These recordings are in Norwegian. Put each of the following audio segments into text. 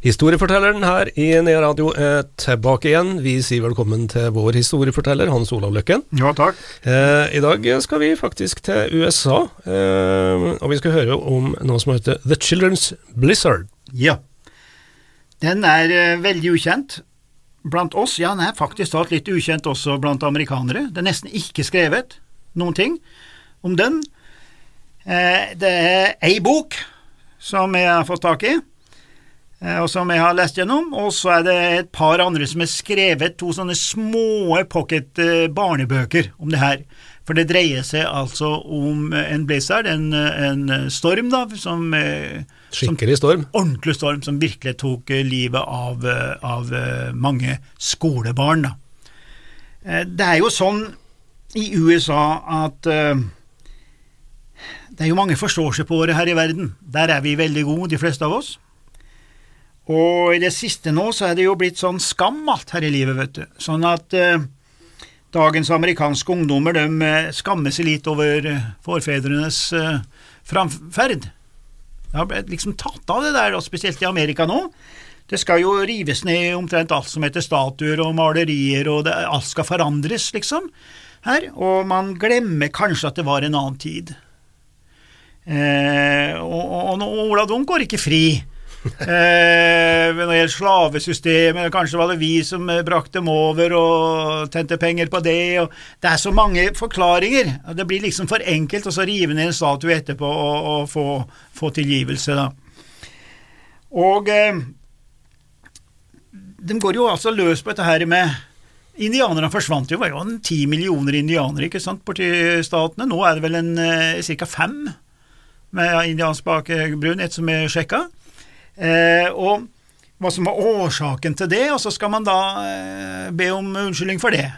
Historiefortelleren her i Nea Radio er tilbake igjen. Vi sier velkommen til vår historieforteller Hans Olav Løkken. Ja, takk. Eh, I dag skal vi faktisk til USA, eh, og vi skal høre om noe som heter The Children's Blizzard. Ja. Den er eh, veldig ukjent blant oss. Ja, den er faktisk talt litt ukjent også blant amerikanere. Det er nesten ikke skrevet noen ting om den. Eh, det er ei bok som jeg har fått tak i, og som jeg har lest gjennom, og så er det et par andre som har skrevet to sånne små pocket eh, barnebøker om det her. For det dreier seg altså om en blizzard, en, en storm, da, som eh, Skikkelig storm. ordentlig storm som virkelig tok eh, livet av, eh, av eh, mange skolebarn. Da. Eh, Det er jo sånn i USA at eh, det er jo mange forståelsespåere her i verden. Der er vi veldig gode, de fleste av oss. Og i det siste nå så er det jo blitt sånn skam alt her i livet, vet du. Sånn at eh, dagens amerikanske ungdommer de eh, skammer seg litt over eh, forfedrenes eh, framferd. Det har blitt liksom tatt av det der, og spesielt i Amerika nå. Det skal jo rives ned omtrent alt som heter statuer og malerier, og det, alt skal forandres, liksom, her. Og man glemmer kanskje at det var en annen tid. Eh, og, og, og Ola Dunk går ikke fri. Eh, når det gjelder slavesystemet, kanskje var det vi som eh, brakte dem over og tjente penger på det. Det er så mange forklaringer. Det blir liksom for enkelt å rive ned en statue etterpå og, og få, få tilgivelse, da. Og eh, de går jo altså løs på dette her med Indianerne forsvant jo, det var jo ti millioner indianere ikke sant, borti statene. Nå er det vel en eh, ca. fem med indiansk bakgrunn, et som er sjekka. Eh, og hva som var årsaken til det, og så skal man da eh, be om unnskyldning for det.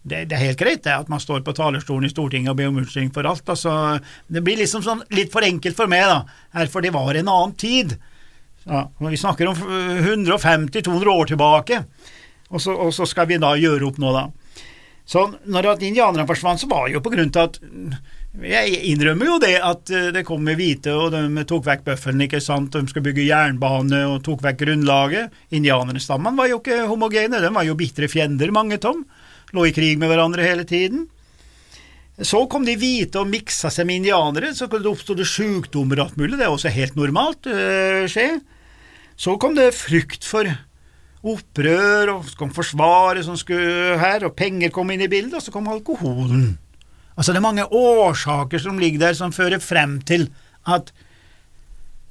Det, det er helt greit det at man står på talerstolen i Stortinget og ber om unnskyldning for alt. Altså, det blir liksom sånn litt for enkelt for meg, da, her, for det var en annen tid. Ja, vi snakker om 150-200 år tilbake, og så, og så skal vi da gjøre opp nå, da. Så når at indianerne forsvant, så var det jo på grunn til at Jeg innrømmer jo det at eh, det kom med hvite, og de tok vekk bøffelen, ikke sant, de skulle bygge jernbane og tok vekk grunnlaget. Indianerstammene var jo ikke homogene, de var jo bitre fiender, mange tom. Lå i krig med hverandre hele tiden. Så kom de hvite og miksa seg med indianere, så oppsto det sjukdommer og alt mulig, det er også helt normalt øh, skje. Så kom det frykt for opprør, og så kom Forsvaret som skulle her, og penger kom inn i bildet, og så kom alkoholen. Altså det er mange årsaker som ligger der som fører frem til at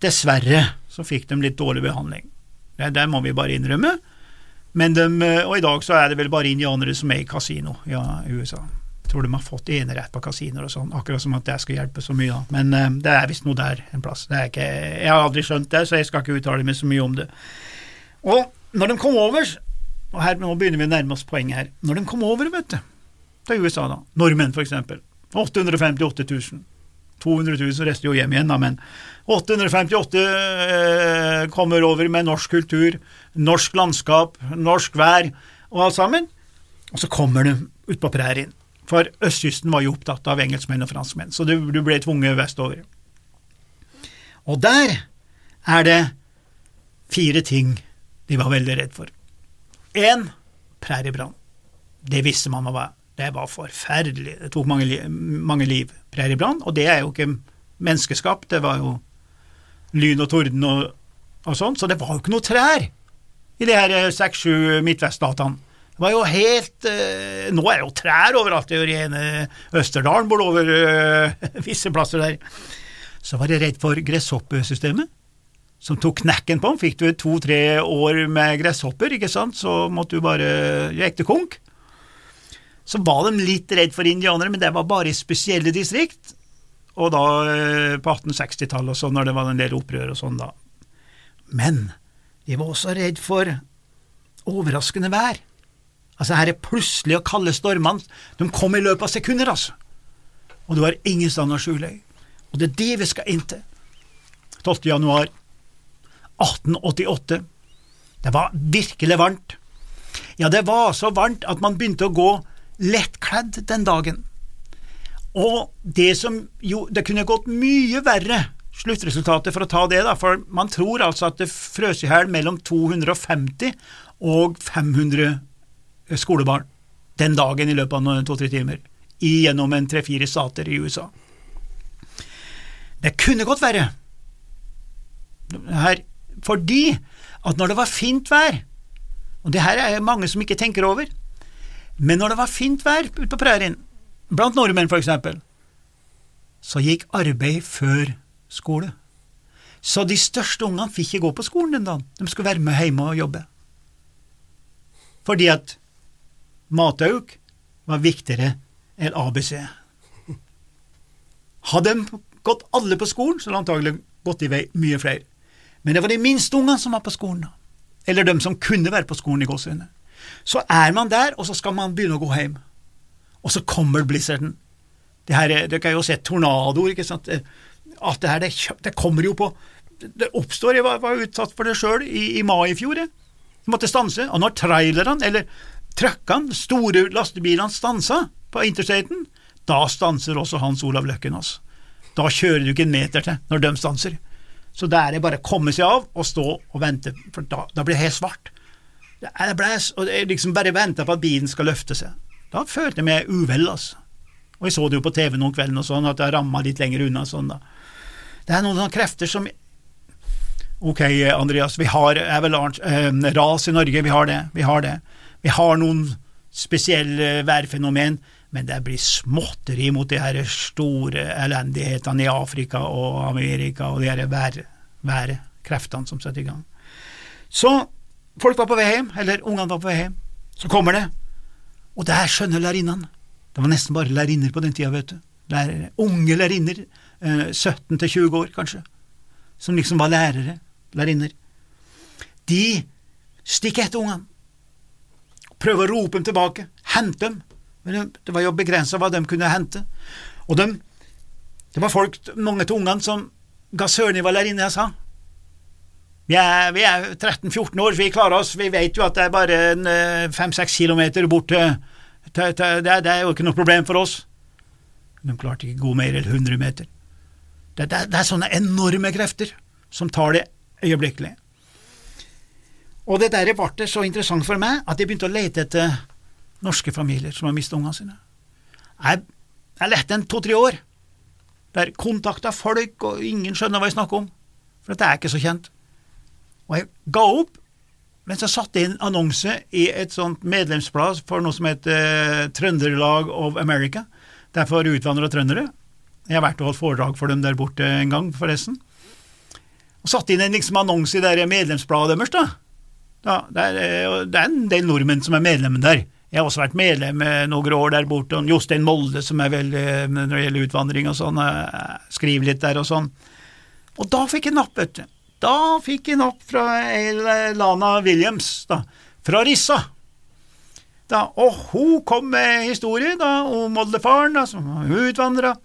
dessverre så fikk de litt dårlig behandling. Det, det må vi bare innrømme. De, og i dag så er det vel bare indianere som er i kasino ja, i USA. Jeg tror de har fått enerett på kasinoer og sånn, akkurat som at det skal hjelpe så mye. Men uh, det er visst noe der en plass. Ikke, jeg har aldri skjønt det, så jeg skal ikke uttale meg så mye om det. Og når de kom over, og her nå begynner vi å nærme oss poenget her, når de kom over, vet du, til USA, da, nordmenn for eksempel, 858 000. 200 000 rester jo hjem igjen, da, men 858 eh, kommer over med norsk kultur, norsk landskap, norsk vær og alt sammen. Og så kommer de ut på prærien, for østkysten var jo opptatt av engelskmenn og franskmenn, så du, ble tvunget vestover. Og der er det fire ting de var veldig redd for. Én præriebrann. Det visste man hva var. Det var forferdelig. Det tok mange, li mange liv. Præriebrann. Og det er jo ikke menneskeskapt, det var jo lyn og torden og, og sånn, så det var jo ikke noe trær i de her seks-sju midtveststatene. Det var jo helt eh, Nå er det jo trær overalt i rene Østerdalen, bortover eh, visse plasser der. Så var jeg redd for gresshoppesystemet som tok knekken på den. Fikk du to-tre år med gresshopper, ikke sant, så måtte du bare gikk til konk. Så var de litt redd for indianere, men det var bare i spesielle distrikt, og da eh, på 1860-tallet og sånn, når det var en del opprør og sånn, da. Men de var også redd for overraskende vær. Altså, her er plutselig og kalde stormene, de kom i løpet av sekunder, altså. Og det var ingen stand å skjule. Og det er det vi skal inn til. 12. januar 1888. Det var virkelig varmt. Ja, det var så varmt at man begynte å gå lettkledd den dagen. Og det som jo Det kunne gått mye verre, sluttresultatet for å ta det, da, for man tror altså at det frøs i hjel mellom 250 og 500 skolebarn den dagen i løpet av to-tre timer, gjennom en tre-fire stater i USA. Det kunne gått verre, her, fordi at når det var fint vær, og det her er mange som ikke tenker over, men når det var fint vær ute på prærien, blant nordmenn for eksempel, så gikk arbeid før skole. Så de største ungene fikk ikke gå på skolen den dagen, de skulle være med hjemme og jobbe. Fordi at matauk var viktigere enn ABC. Hadde de gått alle på skolen, så hadde de antagelig gått i vei mye flere. Men det var de minste ungene som var på skolen. Eller de som kunne være på skolen i gåsehudene. Så er man der, og så skal man begynne å gå hjem. Og så kommer blizzarden. Det her, Dere har jo sett tornadoer, ikke sant. Alt det her, det, det kommer jo på Det oppstår. Jeg var, var utsatt for det sjøl i, i, mai i fjor. Jeg. måtte stanse. Og når trailerne, eller truckene, store lastebilene, stansa på interstaten, da stanser også Hans Olav Løkken oss. Da kjører du ikke en meter til når de stanser. Så da er det bare å komme seg av og stå og vente, for da, da blir det helt svart. Det blæs, og jeg liksom bare venter på at bilen skal løfte seg. Da følte jeg meg uvel, altså. Og jeg så det jo på TV noen kvelden og sånn, at jeg ramma litt lenger unna sånn, da. Det er noen sånne krefter som Ok, Andreas, vi har avalanche, eh, ras i Norge, vi har det, vi har det. Vi har noen spesielle værfenomen, men det blir småtteri mot de her store elendighetene i Afrika og Amerika og de her vær, værkreftene som setter i gang. Så folk var på vei hjem, eller ungene var på vei hjem. Så kommer det, og der skjønner lærerinnene. Det var nesten bare lærerinner på den tida, vet du. Lærere, unge lærerinner, 17 eh, til 20 år kanskje, som liksom var lærere, lærerinner. De stikker etter ungene, prøver å rope dem tilbake, hente dem, men det var jo begrensa hva de kunne hente. Og de, det var folk, mange av ungene, som ga søren i hva lærerinna sa. Vi er, er 13-14 år, vi klarer oss, vi vet jo at det er bare 5-6 eh, kilometer bort til, til, til det, er, det, er, jo ikke noe problem for oss. De klarte ikke å gå mer enn 100 meter. Det, det, det, er sånne enorme krefter som tar det øyeblikkelig. Og det der ble så interessant for meg at jeg begynte å lete etter norske familier som har mistet ungene sine. Jeg, jeg lette en to-tre år, der kontakta folk, og ingen skjønner hva jeg snakker om, for dette er ikke så kjent. Og jeg ga opp mens jeg satte inn annonse i et sånt medlemsblad for noe som heter uh, Trøndelag of America, det er for trøndere. Jeg har vært og holdt foredrag for dem der borte en gang, forresten. Og satte inn en liksom annonse i det medlemsbladet deres, da. da det, er, det er en del nordmenn som er medlemmer der. Jeg har også vært medlem noen år der borte, og Jostein Molde, som er veldig når det gjelder utvandring og sånn, eh, skriver litt der og sånn. Og da fikk jeg napp, vet du. Da fikk han opp fra Lana Williams, da, fra Rissa. Da, og hun kom med historie da, om oldefaren, da, som utvandra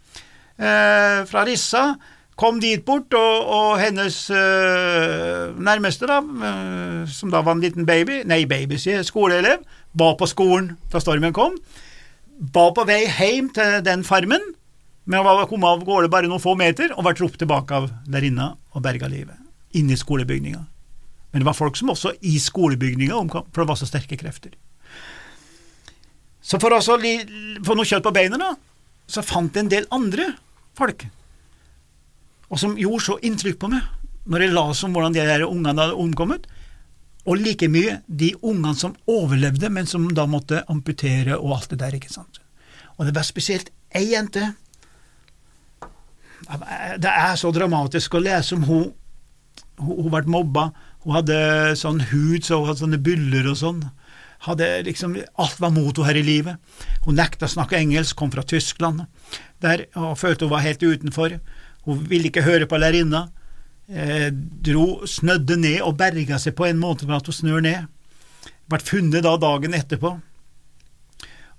eh, fra Rissa. Kom dit bort, og, og hennes eh, nærmeste, da, eh, som da var en liten baby, nei, baby, sier skoleelev, var på skolen da stormen kom, var på vei hjem til den farmen, men var kommet av gårde bare noen få meter og ble ropt tilbake av lærerinna og berga livet, inne i skolebygninga. Men det var folk som også i skolebygninga omkom, for det var så sterke krefter. Så for å få noe kjøtt på beina, da, så fant jeg en del andre folk, og som gjorde så inntrykk på meg, når jeg las om hvordan de der ungene hadde omkommet, og like mye de ungene som overlevde, men som da måtte amputere og alt det der, ikke sant. Og det var spesielt ei jente Det er så dramatisk å lese om hun Hun, ble mobba, hun hadde sånn hud, så hun hadde sånne byller og sånn. Liksom, alt var mot henne her i livet. Hun nekta å snakke engelsk, kom fra Tyskland, der, og følte hun var helt utenfor. Hun ville ikke høre på lærerinna eh, dro, snødde ned og berga seg på en måte med at hun snør ned. Ble funnet da dagen etterpå.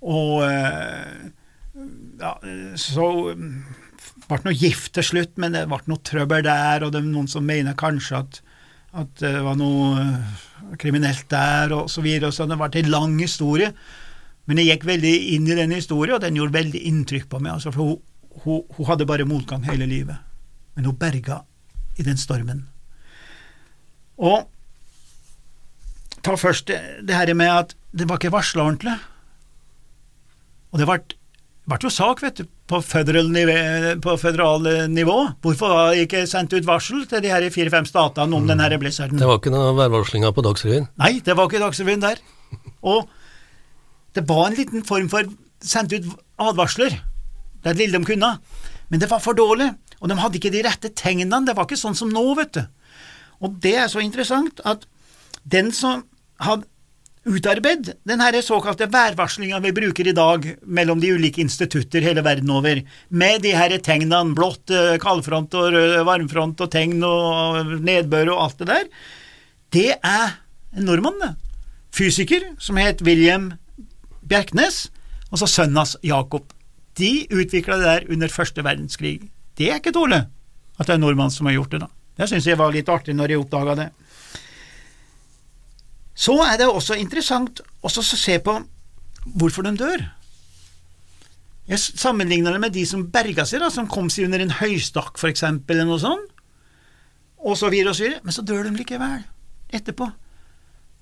Og eh, ja, så ble noe gift til slutt, men det ble noe trøbbel der, og det er noen som mener kanskje at, at det var noe eh, kriminelt der, og så videre, så det ble en lang historie. Men jeg gikk veldig inn i den historien, og den gjorde veldig inntrykk på meg, altså, for hun, hun, hun hadde bare motgang hele livet, men hun berga i den stormen. Og ta først det, det her med at det var ikke varsla ordentlig. Og det ble, ble jo sak, vet du, på federal nivå, på federal nivå. Hvorfor var det ikke sendt ut varsel til de her fire-fem statene om mm. denne blizzarden? Det var ikke noe værvarslinga på Dagsrevyen? Nei, det var ikke Dagsrevyen der. Og det var en liten form for sendt ut advarsler, det lille de kunne, men det var for dårlig, og de hadde ikke de rette tegnene, det var ikke sånn som nå, vet du. Og det er så interessant at den som hadde utarbeidet denne såkalte værvarslinga vi bruker i dag mellom de ulike institutter hele verden over, med de her tegnene, blått eh, kaldfront og varmfront og tegn og nedbør og alt det der, det er en nordmann, det. Fysiker som het William Bjerknes, og så sønnen hans Jakob. De utvikla det der under første verdenskrig. Det er ikke dårlig at det er en nordmann som har gjort det, da. Det syns jeg var litt artig når jeg oppdaga det. Så er det også interessant å se på hvorfor de dør. Jeg sammenligner det med de som berga seg, da, som kom seg under en høystakk, eksempel, eller noe sånt, og så videre og så videre, men så dør de likevel, etterpå.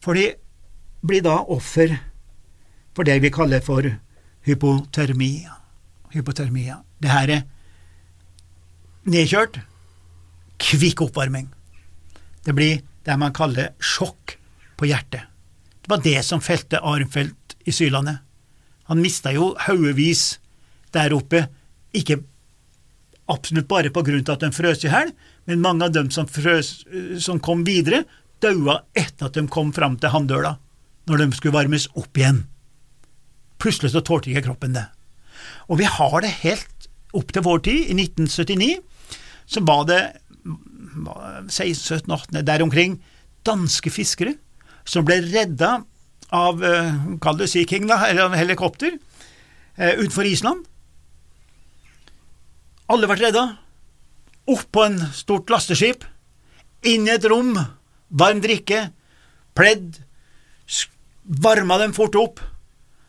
For de blir da offer for det vi kaller for hypotermia. Hypotermia. Det her er nedkjørt, kvikk oppvarming. Det blir det man kaller sjokk på hjertet. Det var det som felte Armfelt i sylandet. Han mista jo haugevis der oppe, ikke absolutt bare på grunn av at de frøs i hjel, men mange av dem som, frøs, som kom videre, daua etter at de kom fram til Hanndøla, når de skulle varmes opp igjen. Plutselig så tålte ikke kroppen det. Og vi har det helt opp til vår tid, i 1979, så var det 16-17-18 der omkring danske fiskere som ble redda av eh, kall det Sea King, da, eller helikopter, eh, utenfor Island. Alle ble redda. Opp på en stort lasteskip, inn i et rom, varm drikke, pledd, varma dem fort opp.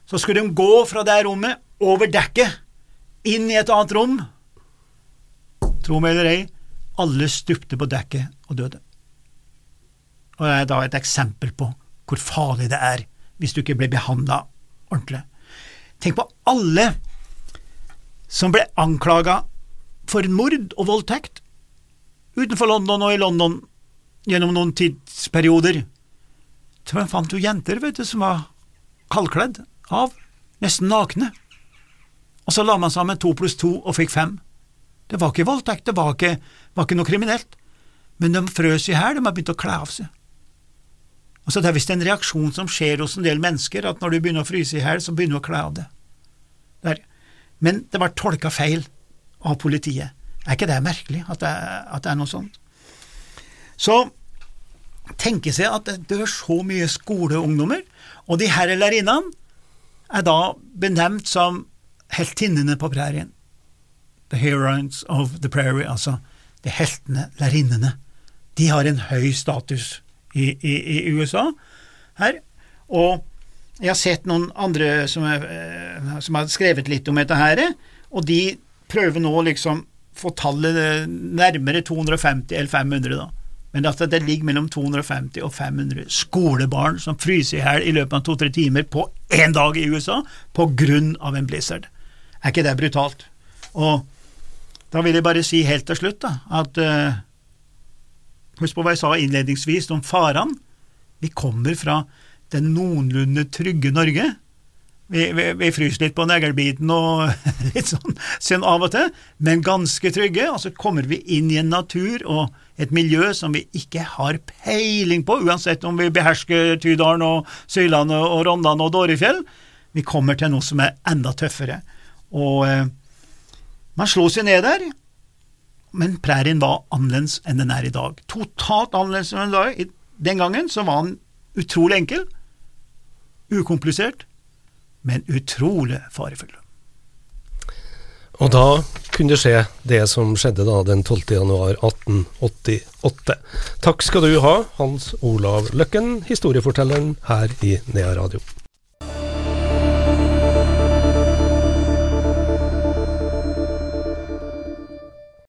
Så skulle de gå fra det rommet, over dekket, inn i et annet rom. Tro meg eller ei, alle stupte på dekket og døde og det er da et eksempel på hvor farlig det er hvis du ikke blir behandla ordentlig. Tenk på alle som ble anklaga for mord og voldtekt utenfor London og i London gjennom noen tidsperioder. Så fant jo jenter vet du, som var kaldkledd av, nesten nakne. Og så la man sammen to pluss to og fikk fem. Det var ikke voldtekt, det var ikke, var ikke noe kriminelt, men de frøs i hjel, de har begynt å kle av seg. Altså Det er visst en reaksjon som skjer hos en del mennesker, at når du begynner å fryse i hjel, så begynner du å kle av. Der. Men det var tolka feil av politiet. Er ikke det merkelig, at det, at det er noe sånt? Så tenke seg at det dør så mye skoleungdommer, og de her lærerinnene er da benevnt som heltinnene på prærien. The heroines of the prairie, altså de heltene, lærerinnene. De har en høy status i, i, i USA her. Og jeg har sett noen andre som, er, eh, som, har skrevet litt om dette her, og de prøver nå liksom få tallet nærmere 250 eller 500, da. Men at det ligger mellom 250 og 500 skolebarn som fryser i hjel i løpet av to-tre timer på én dag i USA på grunn av en blizzard. Er ikke det brutalt? Og da vil jeg bare si helt til slutt da, at uh, Husk på hva jeg sa innledningsvis om farene. Vi kommer fra det noenlunde trygge Norge. Vi, vi, vi fryser litt på neglebiten og litt sånn, sånn av og til, men ganske trygge. Og så kommer vi inn i en natur og et miljø som vi ikke har peiling på, uansett om vi behersker Tydalen og Sylandet og Rondane og Dårefjell. Vi kommer til noe som er enda tøffere. Og eh, man slår seg ned der, men prærien var annerledes enn den er i dag. Totalt annerledes enn den er Den gangen så var den utrolig enkel, ukomplisert, men utrolig farefull. Og da kunne det skje det som skjedde da den 12. januar 1888. Takk skal du ha, Hans Olav Løkken, historiefortelleren her i Nea Radio.